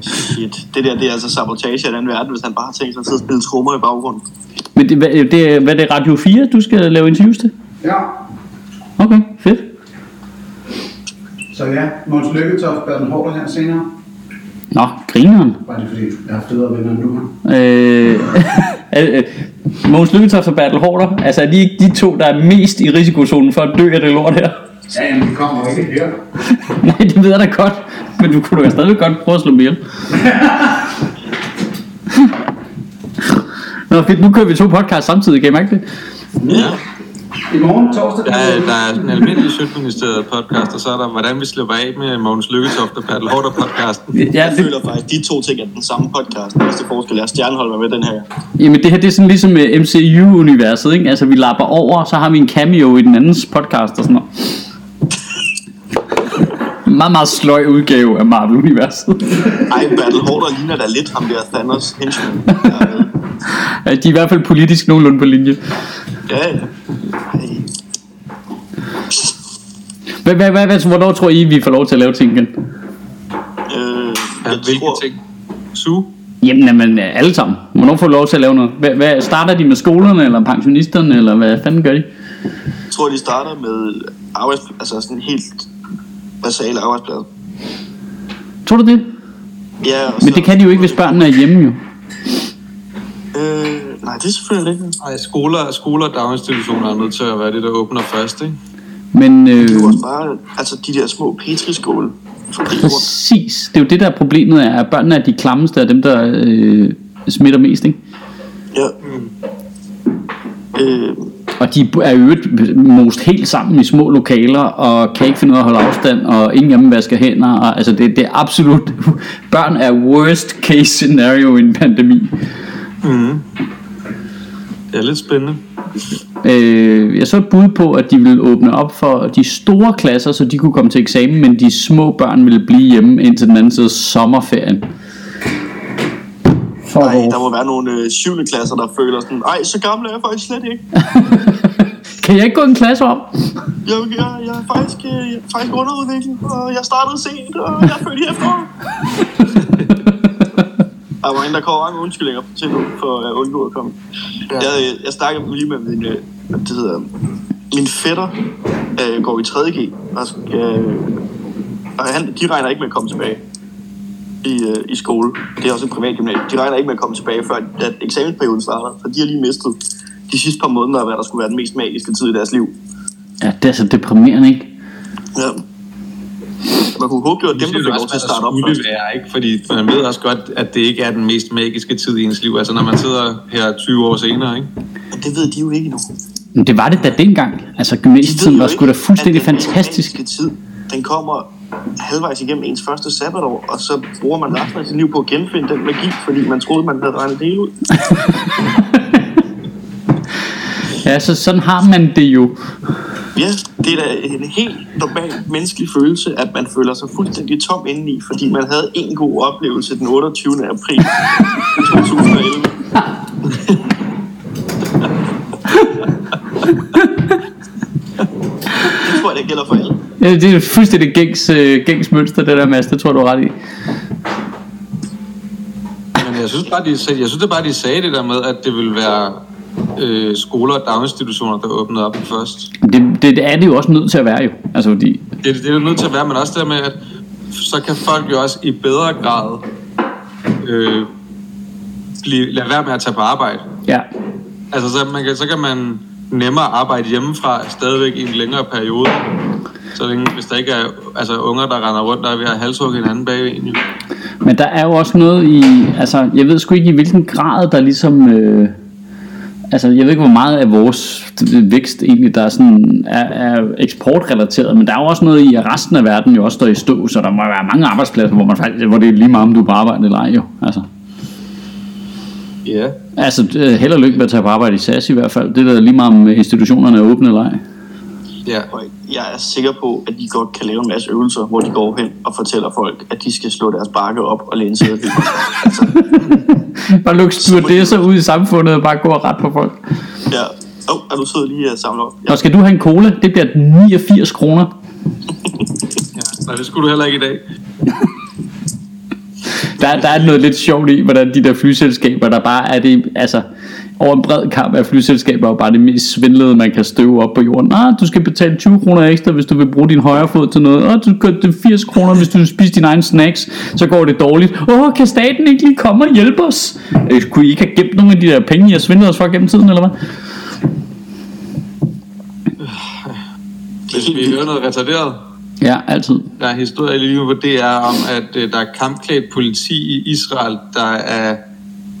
Shit, det der, det er altså sabotage af den verden, hvis han bare har tænkt sig at sidde og spille trommer i baggrunden. Men det, hvad, det, er- hvad er det Radio 4, du skal lave interviews til? Ja, Okay, fedt. så ja, Måns Lykketoft, Bertel Hårder her senere. Nå, grineren. Bare lige fordi, jeg har federe venner end du har. Øh, [laughs] øh, Mogens Lykketoft og Bertel Hårder, altså er de de to, der er mest i risikozonen for at dø af det lort her? Ja, jamen, det kommer ikke her. [laughs] Nej, det ved jeg da godt. Men du kunne da stadig godt prøve at slå dem ihjel. [laughs] Nå fedt, nu kører vi to podcasts samtidig, kan I mærke det? Ja. I morgen, torsdag, Der er, der er en almindelig Sødministeriet podcast, og så er der, hvordan vi slipper af med Mogens Lykketoft og Bertel Hårder podcasten. Ja, Jeg det, føler faktisk, at de to ting er den samme podcast. Den eneste forskel er, at Stjernehold er med den her. jamen det her det er sådan ligesom øh, MCU-universet, ikke? Altså vi lapper over, så har vi en cameo i den andens podcast og sådan noget. Meget, meget sløj udgave af Marvel-universet. [laughs] Ej, Battle Hårder ligner da lidt ham der Thanos henchman. er. Ja, De er i hvert fald politisk nogenlunde på linje. Ja, ja. Hvad, hvad, hvad, hvad, hvornår tror I, vi får lov til at lave ting igen? Øh, jeg hvilke tror, ting? Su? Jamen, jamen, alle sammen. Hvornår får du lov til at lave noget? Hvad, hvad, starter de med skolerne, eller pensionisterne, eller hvad fanden gør de? jeg tror, de starter med arbejds, altså sådan helt basale arbejdspladser. Tror du det? Ja, og Men så- det kan de jo ikke, hvis børnene er hjemme jo. Øh, nej, det er selvfølgelig ikke. Ej, skoler, skoler og daginstitutioner er nødt til at være det, der åbner først, ikke? Men øh, Det er jo også bare, altså de der små petriskåle. præcis, det er jo det der er problemet er, at børnene er de klammeste af dem, der øh, smitter mest, ikke? Ja. Øh, Og de er jo most helt sammen i små lokaler, og kan ikke finde ud af at holde afstand, og ingen af dem vasker hænder. Og, altså det, det er absolut... [laughs] Børn er worst case scenario i en pandemi. Det er lidt spændende. Øh, jeg så et bud på, at de ville åbne op for de store klasser, så de kunne komme til eksamen, men de små børn ville blive hjemme indtil den anden side sommerferien. For ej, der må være nogle øh, syvende klasser, der føler sådan, ej, så gammel er jeg faktisk slet ikke. [laughs] Kan jeg ikke gå en klasse om? Jeg, jeg, jeg, er, faktisk, øh, jeg er faktisk underudviklet, og jeg startede sent, og jeg er født efteråret. [laughs] Der var en, der kommer mange undskyldninger til nu, for at undgå at komme. Ja. Jeg, jeg snakkede lige med min, øh, hvad det hedder, min fætter øh, går i 3.G, og, skal, og han, de regner ikke med at komme tilbage i, øh, i skole. Det er også en privat gymnasium. De regner ikke med at komme tilbage, før at eksamensperioden starter, for de har lige mistet de sidste par måneder, hvad der skulle være den mest magiske tid i deres liv. Ja, det er så deprimerende, ikke? Ja. Man kunne håbe, det var dem, der Det fik er lov til at starte op først. være, ikke? Fordi man ved også godt, at det ikke er den mest magiske tid i ens liv. Altså når man sidder her 20 år senere, ikke? Men det ved de jo ikke endnu. Men det var det da dengang. Altså De ved gymnasietiden jo var sgu da fuldstændig at den fantastisk. Tid, den kommer halvvejs igennem ens første sabbatår, og så bruger man resten af sit liv på at genfinde den magi, fordi man troede, man havde regnet det ud. [laughs] Ja, så sådan har man det jo. Ja, det er da en helt normal menneskelig følelse, at man føler sig fuldstændig tom indeni, fordi man havde en god oplevelse den 28. april 2011. [laughs] det tror jeg, det gælder for alle. Ja, det er fuldstændig gængs, øh, gængs mønster, det der, Mads. Det tror du ret i. Men jeg synes bare, de, sagde- jeg synes det bare, de sagde det der med, at det ville være øh, skoler og daginstitutioner, der åbnede op først. Det, det, det er det jo også nødt til at være jo. Altså fordi, Det, det er det nødt til at være, men også det med, at så kan folk jo også i bedre grad øh, blive, lade være med at tage på arbejde. ja. Altså, så, man kan, så kan man nemmere arbejde hjemmefra stadigvæk i en længere periode. Så længe, hvis der ikke er altså, unger, der render rundt, der er ved at halshugge hinanden bagved en. Men der er jo også noget i, altså jeg ved sgu ikke i hvilken grad der ligesom, øh, altså jeg ved ikke hvor meget af vores vækst egentlig der er sådan er, er eksportrelateret, men der er jo også noget i, at resten af verden jo også står i stå, så der må være mange arbejdspladser, hvor man faktisk, hvor det er lige meget om du er på arbejde eller ej jo, altså. Ja. Altså øh, held og lykke med at tage på arbejde i SAS i hvert fald, det er da lige meget om institutionerne er åbne eller ej. Ja. Og jeg er sikker på, at de godt kan lave en masse øvelser, hvor de går hen og fortæller folk, at de skal slå deres bakke op og læne sig altså, [laughs] Bare lukke stewardesser ud i samfundet og bare gå og ret på folk. ja. Åh, oh, er du sød lige at samle op? Ja. Og skal du have en cola, det bliver 89 kroner. ja. Nej, det skulle du heller ikke i dag. [laughs] Der, der er noget lidt sjovt i, hvordan de der flyselskaber, der bare er det, altså over en bred kamp af flyselskaber, er jo bare det mest svindlede, man kan støve op på jorden. Ah, du skal betale 20 kroner ekstra, hvis du vil bruge din højre fod til noget. Ah, du skal det 80 kroner, hvis du vil spise dine egne snacks. Så går det dårligt. Åh, oh, kan staten ikke lige komme og hjælpe os? Øh, kunne I ikke have gemt nogle af de der penge, I har svindlet os for gennem tiden, eller hvad? Hvis vi hører noget retarderet. Ja, altid. Der er historie lige nu på DR om, at øh, der er kampklædt politi i Israel, der er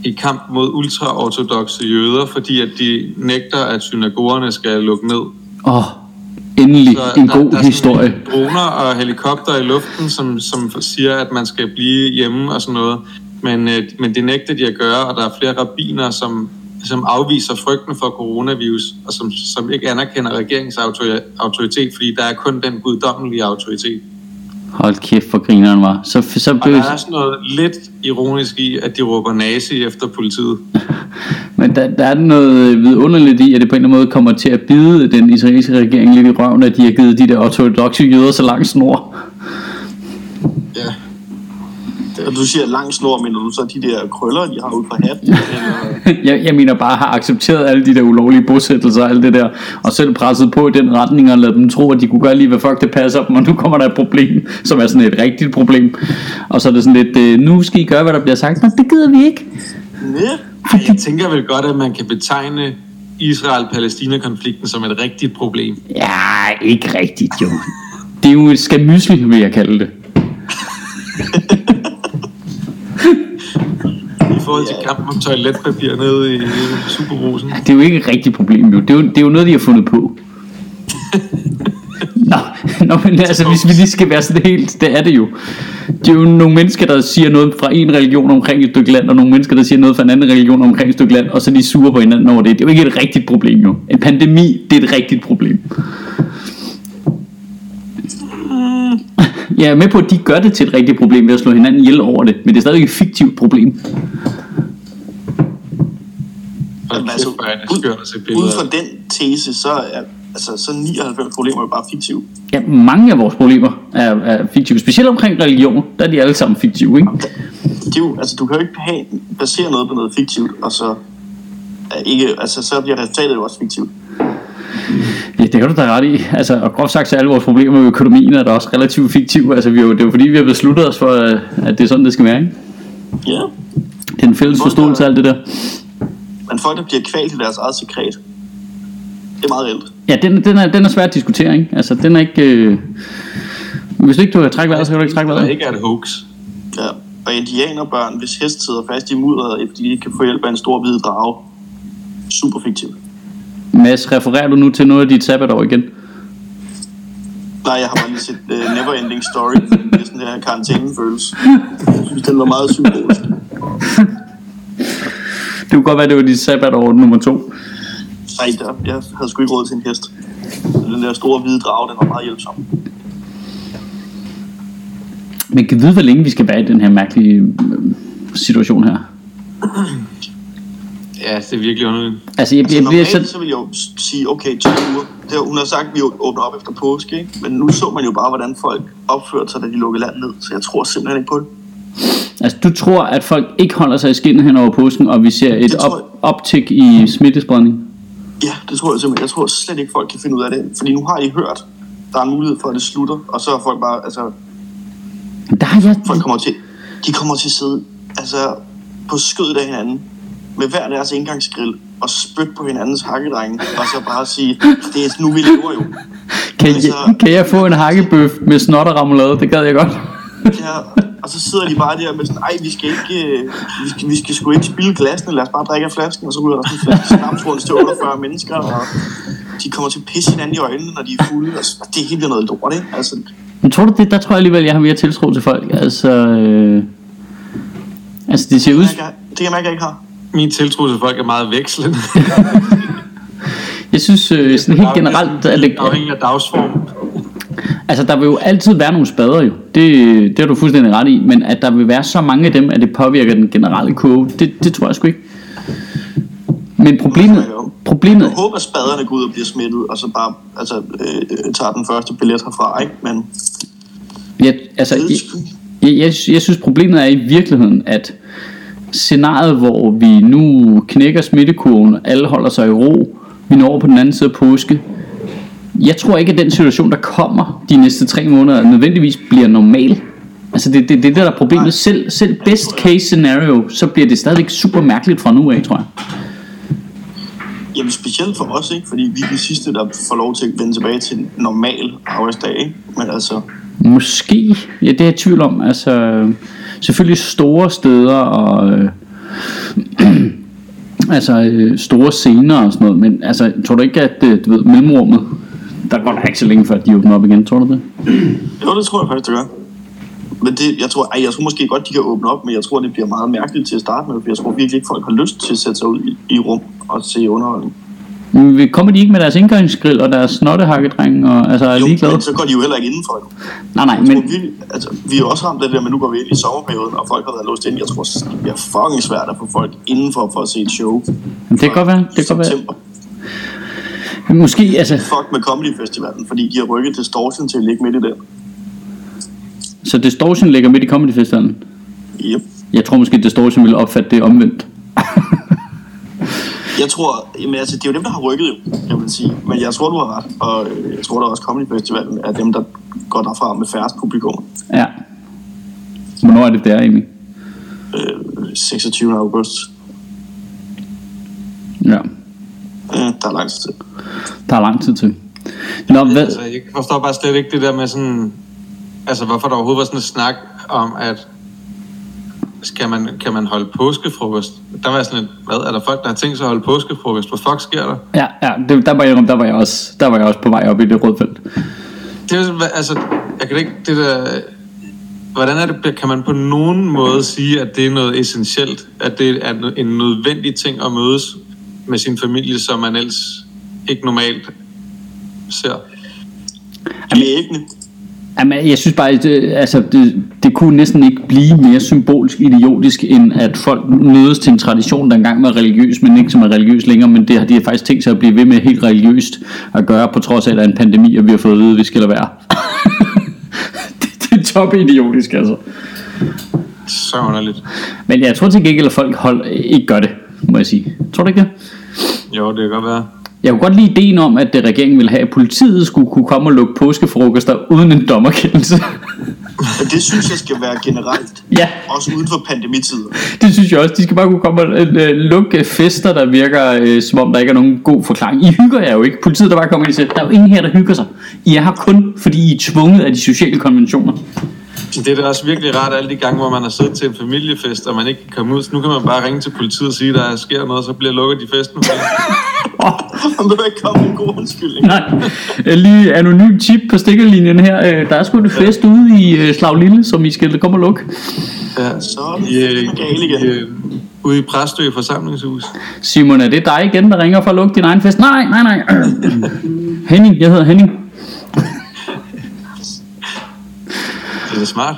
i kamp mod ultraortodoxe jøder, fordi at de nægter, at synagogerne skal lukke ned. Åh, oh, endelig Så en der, god der er historie. droner og helikopter i luften, som, som siger, at man skal blive hjemme og sådan noget. Men, øh, men det nægter de at gøre, og der er flere rabbiner, som, som afviser frygten for coronavirus, og som, som ikke anerkender regeringens autori- autoritet, fordi der er kun den guddommelige autoritet. Hold kæft, for grineren var. Så, så Og blev, der er sådan noget lidt ironisk i, at de råber nazi efter politiet. [laughs] Men der, der er noget vidunderligt i, at det på en eller anden måde kommer til at bide den israelske regering lidt i røven, at de har givet de der ortodoxe jøder så lang snor. Ja. Og du siger lang snor, men du så de der krøller, de har ude på hatten? Eller... Jeg, jeg mener bare har accepteret alle de der ulovlige bosættelser og alt det der, og selv presset på i den retning og ladet dem tro, at de kunne gøre lige, hvad fuck det passer dem, og nu kommer der et problem, som er sådan et rigtigt problem. Og så er det sådan lidt, øh, nu skal I gøre, hvad der bliver sagt, men det gider vi ikke. Næ? Ej, jeg tænker vel godt, at man kan betegne Israel-Palæstina-konflikten som et rigtigt problem. Ja, ikke rigtigt jo. Det er jo et skamysli, vil jeg kalde det. [laughs] Forhold til kampen om toiletpapir nede i Superbrusen. Det er jo ikke et rigtigt problem, jo. Det er jo, det er jo noget, de har fundet på. [laughs] Nå, nå, men altså, hvis vi lige skal være sådan helt, det er det jo. Det er jo nogle mennesker, der siger noget fra en religion omkring et stykke land, og nogle mennesker, der siger noget fra en anden religion omkring et stykke land, og så er de sure på hinanden over det. Det er jo ikke et rigtigt problem, jo. En pandemi, det er et rigtigt problem. Jeg er med på, at de gør det til et rigtigt problem ved at slå hinanden ihjel over det, men det er stadig et fiktivt problem. Altså, er ud, se ud fra den tese, så er altså, så 99 problemer jo bare fiktive. Ja, mange af vores problemer er, er fiktive. Specielt omkring religion, der er de alle sammen fiktive, ikke? Det er jo, altså, du kan jo ikke have, basere noget på noget fiktivt, og så er ikke, altså, så bliver resultatet jo også fiktivt. Ja, det kan du da ret i. Altså, og groft sagt, så er alle vores problemer med økonomien er da også relativt fiktive. Altså, vi er jo, det er jo fordi, vi har besluttet os for, øh, at det er sådan, det skal være, ikke? Ja, Det er en fælles forståelse af alt det der. men folk, der bliver kvalt i deres eget sekret, det er meget reelt. Ja, den, den, er, den er svær at diskutere, ikke? Altså, den er ikke... Øh... Hvis du ikke du kan trække vejret, så kan du ikke trække vejret. ikke er et hoax. Ja. Og indianerbørn, hvis hest sidder fast i mudderet, fordi de ikke kan få hjælp af en stor hvid drage. Super fiktivt. Mads, refererer du nu til noget af dit sabbatår igen? Nej, jeg har bare lige set uh, Neverending Story, det er sådan her karantænefølelse. Jeg synes, den var meget symbolisk. Det kunne godt være, det var dit sabbatår nummer to. Nej, der, jeg havde sgu ikke råd til en hest. Den der store hvide drage, den var meget hjælpsom. Men kan vide, hvor længe vi skal være i den her mærkelige øh, situation her? [clears throat] Ja, det er virkelig underligt. Altså, jeg, Altså, jeg bliver normalt så... så vil jeg jo sige, okay, to uger. Det, har- hun har sagt, at vi åbner op efter påske, ikke? Men nu så man jo bare, hvordan folk opførte sig, da de lukkede landet ned. Så jeg tror simpelthen ikke på det. Altså, du tror, at folk ikke holder sig i skinnet hen over påsken, og vi ser et jeg. op, optik i smittespredning? Ja, det tror jeg simpelthen. Jeg tror slet ikke, folk kan finde ud af det. Fordi nu har de hørt, der er en mulighed for, at det slutter. Og så er folk bare, altså, Der har jeg... folk kommer til, de kommer til at sidde altså, på skødet af hinanden med hver deres indgangsgrill og spytte på hinandens hakkedrenge, og så bare sige, det er nu, vi lever jo. Kan, jeg, kan jeg få en hakkebøf med snot og remoulade? Det gad jeg godt. Ja, og så sidder de bare der med sådan, ej, vi skal ikke, øh, vi skal, vi skal sgu ikke spille glassene, lad os bare drikke af flasken, og så ryger der sådan en flaske snaps rundt til 48 mennesker, og de kommer til at pisse hinanden i øjnene, når de er fulde, og så- det er helt noget lort, ikke? Altså, Men tror du det? Der tror jeg alligevel, jeg har mere tiltro til folk. Altså... Øh, altså, det ser ud... det kan jeg- det kan jeg mærke, jeg ikke har. Min tiltro til folk er meget vekslende. [laughs] Jeg synes øh, sådan helt generelt, at det, Afhængig af dagsform. altså der vil jo altid være nogle spader jo. Det, det har du fuldstændig ret i. Men at der vil være så mange af dem, at det påvirker den generelle kurve, det, det tror jeg sgu ikke. Men problemet, problemet, Jeg håber, at spaderne går ud og bliver smittet, og så bare altså, øh, tager den første billet herfra, ikke? Men jeg, altså, jeg, jeg, jeg, jeg synes problemet er i virkeligheden, at scenariet, hvor vi nu knækker smittekurven, alle holder sig i ro, vi når over på den anden side af påske, jeg tror ikke, at den situation, der kommer de næste tre måneder, nødvendigvis bliver normal. Altså det det, det, der er problemet. Selv, selv best case scenario, så bliver det stadigvæk super mærkeligt fra nu af, tror jeg. Jamen specielt for os, ikke? Fordi vi er de sidste, der får lov til at vende tilbage til en normal arbejdsdag, ikke? Men altså, Måske, ja det er jeg i tvivl om. Altså, selvfølgelig store steder og øh, [clears throat] altså øh, store scener og sådan noget, men altså, tror du ikke, at øh, du ved, mellemrummet, der går der ikke så længe før de åbner op igen, tror du det? [clears throat] jo, det tror jeg faktisk, det gør. Men det, jeg tror, ej, jeg tror måske godt, de kan åbne op, men jeg tror, det bliver meget mærkeligt til at starte med, for jeg tror virkelig ikke, folk har lyst til at sætte sig ud i, i rum og se underholdning. Kommer de ikke med deres indgangsgrill og deres snottehakkedreng og altså er Jo, ligeglade? men så går de jo heller ikke indenfor. Jo. Nej, nej, tror, men vi, altså, vi er også ramt af det der, men nu går vi ind i sommerperioden, og folk har været låst ind. Jeg tror, det bliver fucking svært at få folk indenfor for at se et show. det kan godt være, det kan godt være. Måske, altså, Fuck med Comedy Festivalen, fordi de har rykket Distortion til at ligge midt i den. så Distortion ligger midt i Comedy Festivalen. Yep. Jeg tror måske, Distortion vil opfatte det omvendt. Jeg tror, jamen, altså, det er jo dem, der har rykket, jeg vil sige. Men jeg tror, du har ret. Og øh, jeg tror da også, Comedy Festivalen er dem, der går derfra med færrest publikum. Ja. Hvornår er det der, Amy? Øh, 26. august. Ja, Øh, der er lang tid til. der er lang tid til. Nå, hvad? Altså, jeg forstår bare slet ikke det der med sådan... Altså, hvorfor der overhovedet var sådan en snak om, at skal man, kan man holde påskefrokost? Der var sådan lidt, hvad, er der folk, der har tænkt sig at holde påskefrokost? Hvad fuck sker der? Ja, ja det, der, var jeg, der, var jeg også, der var jeg også på vej op i det røde felt. Det er altså, jeg kan ikke, det der, hvordan er det, kan man på nogen måde sige, at det er noget essentielt, at det er en nødvendig ting at mødes med sin familie, som man ellers ikke normalt ser? Klæbende. Jamen, jeg synes bare, det, altså, det, det kunne næsten ikke blive mere symbolsk idiotisk, end at folk mødes til en tradition, der engang var religiøs, men ikke som er religiøs længere, men det har de har faktisk tænkt sig at blive ved med helt religiøst at gøre, på trods af, at der er en pandemi, og vi har fået at vide, at vi skal lade være. [laughs] det, det er top idiotisk, altså. Så underligt. Men jeg tror til gengæld, at folk hold, ikke gør det, må jeg sige. Tror du ikke det? Jo, det kan godt være. Jeg kunne godt lide ideen om, at øh, regeringen ville have, at politiet skulle kunne komme og lukke påskefrokoster uden en dommerkendelse. Det synes jeg skal være generelt. [laughs] ja, Også uden for pandemitider. det synes jeg også. De skal bare kunne komme og øh, øh, lukke fester, der virker øh, som om, der ikke er nogen god forklaring. I hygger jer jo ikke. Politiet, der bare kommer ind og siger, der er jo ingen her, der hygger sig. I er her kun, fordi I er tvunget af de sociale konventioner. Det er da også virkelig rart alle de gange, hvor man har siddet til en familiefest, og man ikke kan komme ud. Så nu kan man bare ringe til politiet og sige, at der sker noget, så bliver lukket de festen. Åh, [laughs] Man behøver ikke komme en god undskyldning. Nej, øh, lige anonym tip på stikkerlinjen her. Øh, Der er sgu et fest ude i øh, Slag Lille, som I skal komme og lukke. Ja. Så er det I, galt igen. i, ude i Præstø forsamlingshus. Simon, er det dig igen, der ringer for at lukke din egen fest? Nej, nej, nej. [clears throat] Henning, jeg hedder Henning. Det er smart.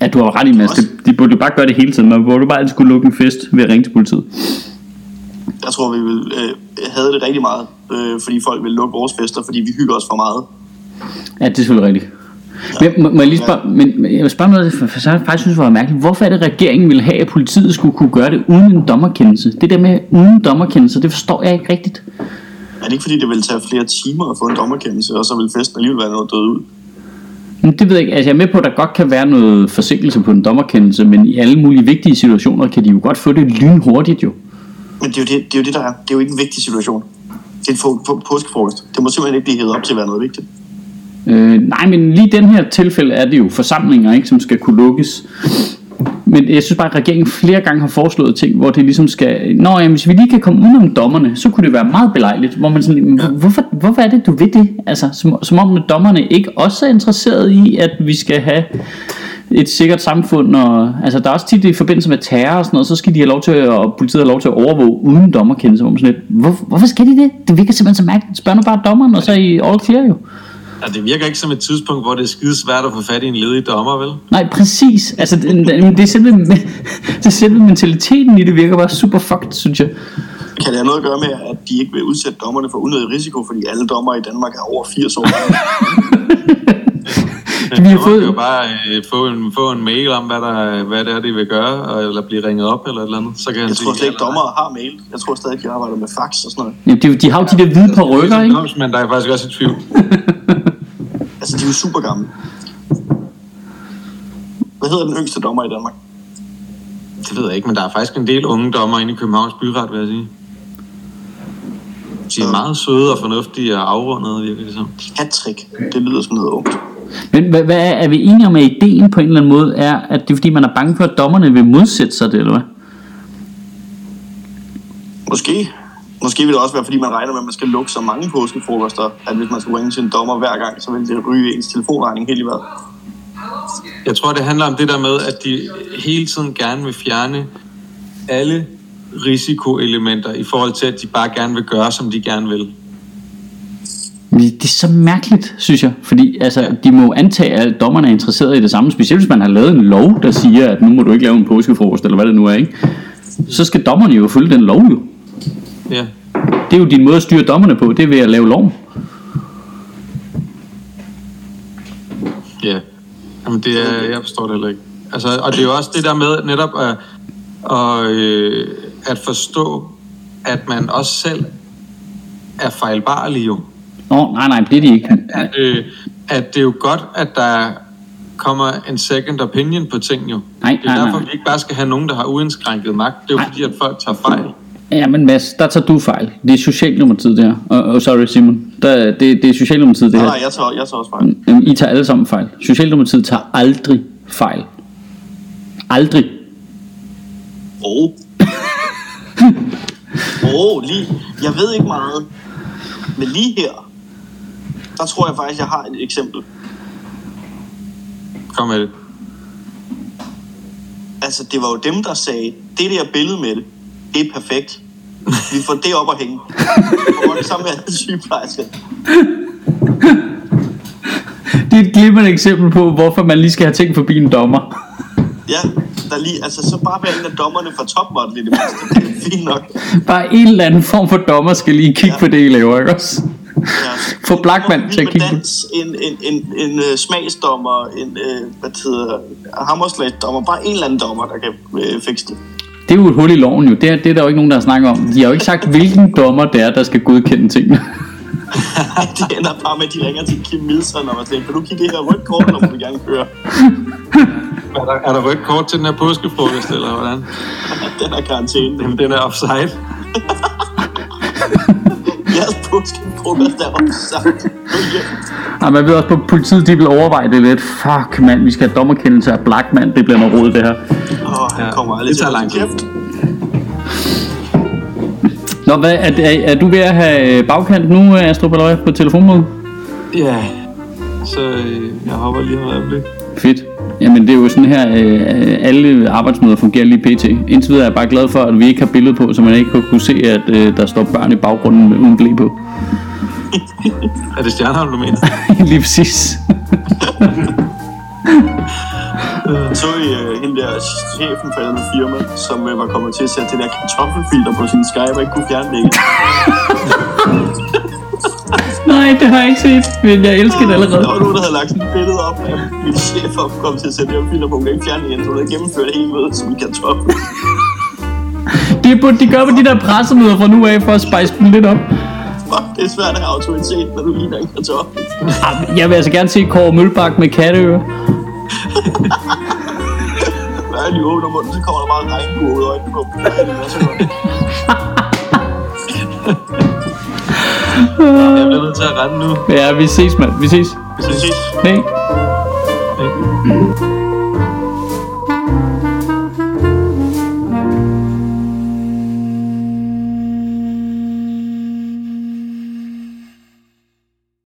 Ja, du har ret i, Mads. De, de burde jo bare gøre det hele tiden. Man burde bare altid skulle lukke en fest ved at ringe til politiet. Jeg tror, vi vil øh, havde det rigtig meget, øh, fordi folk vil lukke vores fester, fordi vi hygger os for meget. Ja, det er selvfølgelig rigtigt. Men, må, må jeg lige spørge, men, jeg vil spørge noget, for, for jeg faktisk synes, det var mærkeligt. Hvorfor er det, regeringen vil have, at politiet skulle kunne gøre det uden en dommerkendelse? Det der med uden dommerkendelse, det forstår jeg ikke rigtigt. Er det ikke fordi, det vil tage flere timer at få en dommerkendelse, og så vil festen alligevel være noget død ud? Det ved jeg ikke. Altså, jeg er med på, at der godt kan være noget forsinkelse på en dommerkendelse, men i alle mulige vigtige situationer kan de jo godt få det lynhurtigt jo. Men det er, jo det, det er jo det, der er. Det er jo ikke en vigtig situation. Det er en få- få- påskefrokost. Det må simpelthen ikke blive hævet op til at være noget vigtigt. Øh, nej, men lige i den her tilfælde er det jo forsamlinger, ikke, som skal kunne lukkes. Men jeg synes bare, at regeringen flere gange har foreslået ting, hvor det ligesom skal... Nå, jamen, hvis vi lige kan komme udenom dommerne, så kunne det være meget belejligt. Hvor man sådan, hvorfor, hvorfor er det, du ved det? Altså, som, som om at dommerne ikke også er interesseret i, at vi skal have et sikkert samfund. Og, altså, der er også tit i forbindelse med terror og sådan noget, så skal de have lov til at, og politiet have lov til at overvåge uden dommerkendelse. Hvor man sådan lidt, hvor, hvorfor skal de det? Det virker simpelthen så mærkeligt. Spørg nu bare dommeren, og så er I all clear jo. Ja, det virker ikke som et tidspunkt, hvor det er skide svært at få fat i en ledig dommer, vel? Nej, præcis. Altså, det, det, er selve, [laughs] det er selve mentaliteten i det virker bare super fucked, synes jeg. Kan det have noget at gøre med, at de ikke vil udsætte dommerne for unødig risiko, fordi alle dommer i Danmark er over 80 år? [laughs] Vi har Man fået- kan jo bare øh, få, en, få en mail om, hvad, der, hvad det er, de vil gøre, og, eller blive ringet op eller et eller andet. Så kan Jeg tror slet ikke, ja dommere har mail. Jeg tror stadig, de arbejder med fax og sådan noget. Ja, de, de har jo de der hvide på rykker, ikke? Men der er faktisk også et tvivl. [laughs] Altså, de er jo super gamle. Hvad hedder den yngste dommer i Danmark? Det ved jeg ikke, men der er faktisk en del unge dommer inde i Københavns Byret, vil jeg sige. De er meget søde og fornuftige og afrundede, virker det som. Hattrick. Det lyder som noget ungt. Men hvad, hvad er, er vi enige om, at ideen på en eller anden måde er, at det er fordi, man er bange for, at dommerne vil modsætte sig det, eller hvad? Måske. Måske vil det også være, fordi man regner med, at man skal lukke så mange påskefrokoster, at hvis man skulle ringe til en dommer hver gang, så ville det ryge ens telefonregning helt i vejret. Jeg tror, det handler om det der med, at de hele tiden gerne vil fjerne alle risikoelementer i forhold til, at de bare gerne vil gøre, som de gerne vil. Men Det det er så mærkeligt, synes jeg. Fordi altså, de må antage, at dommerne er interesseret i det samme. Specielt hvis man har lavet en lov, der siger, at nu må du ikke lave en påskefrokost, eller hvad det nu er, ikke? Så skal dommerne jo følge den lov jo. Ja. Det er jo din måde at styre dommerne på, det er ved at lave loven. Ja, Jamen, det er, jeg forstår det heller ikke. Altså, og det er jo også det der med netop at, at, øh, at forstå, at man også selv er fejlbarlig jo. Nå, nej, nej, det er de ikke. At, øh, at det er jo godt, at der kommer en second opinion på ting jo. Nej, det er nej, derfor, nej. vi ikke bare skal have nogen, der har uindskrænket magt. Det er jo Nej. fordi, at folk tager fejl. Ja, men Mads, der tager du fejl. Det er Socialdemokratiet der. Og, og sorry Simon, der, det, det er Socialdemokratiet det her. nej, jeg tager, jeg tager også fejl. Jamen, I tager alle sammen fejl. Socialdemokratiet tager aldrig fejl. Aldrig. Åh. Oh. [laughs] Åh, oh, lige. Jeg ved ikke meget. Men lige her, der tror jeg faktisk, jeg har et eksempel. Kom med det. Altså, det var jo dem, der sagde, det der billede med det, det er perfekt. Vi får det op at hænge. Og sammen med alle sygeplejersker. Det er et glimrende eksempel på, hvorfor man lige skal have ting forbi en dommer. Ja, der lige, altså så bare være en af dommerne fra topmodel i det mindste. Det er fint nok. Bare en eller anden form for dommer skal lige kigge Ja. på det, I laver, ikke også? Ja. Få Blackman til at kigge dans, en, en, en, en, uh, smagsdommer, en uh, hvad hedder, hammerslagsdommer, bare en eller anden dommer, der kan uh, fikse det. Det er jo et hul i loven jo. Det er, det er der jo ikke nogen, der har snakket om. De har jo ikke sagt, hvilken dommer det er, der skal godkende tingene. [laughs] [laughs] det ender bare med, at de ringer til Kim Milson og siger, kan du kigge det her rødt kort, når vi gerne køre? Er der, er der rødt kort til den her påskefrokost, eller hvordan? [laughs] Den er karantæne. Jamen, den er offside. Jeres påskefrokost er opsagt. Ja, man ved også på politiet, de vil overveje det lidt. Fuck, mand, vi skal have dommerkendelse af Blackman. Det bliver noget råd, det her. Åh, han Ja, kommer aldrig det til tager lang kæft. Nå, hvad, er, er, er du ved at have bagkant nu, Astrup, eller hvad, på telefonmøde? Ja, så øh, jeg hopper lige om et øjeblik. Fedt. Jamen det er jo sådan her, øh, alle arbejdsmøder fungerer lige pt. Indtil videre er jeg bare glad for, at vi ikke har billede på, så man ikke kunne se, at øh, der står børn i baggrunden med uden blæ på. [laughs] Er det Stjernholm, du mener? [laughs] lige præcis. [laughs] Så I hende der chefen for et firma, som uh, var kommet til at sætte det der kartoffelfilter på sin Skype og ikke kunne fjerne det igen. Nej, det har jeg ikke set, men jeg elsker det allerede. Der var nogen, der havde lagt sådan et billede op af min chef kom til at sætte det her filter på, hun kan ikke fjerne det igen, så hun havde gennemført hele mødet som en kartoffel. Det burde de gøre på de der pressemøder fra nu af, for at spice dem lidt op. Fuck, det er svært at have autoritet, når du ligner en kartoffel. Jeg vil altså gerne se Kåre Mølbak med katteører. Hver de åbner munden, så kommer der bare en regnbue ud af øjnene på. Det er så godt. Jeg bliver nødt til at rende nu. Ja, vi ses, mand. Vi ses. Vi ses. Hej.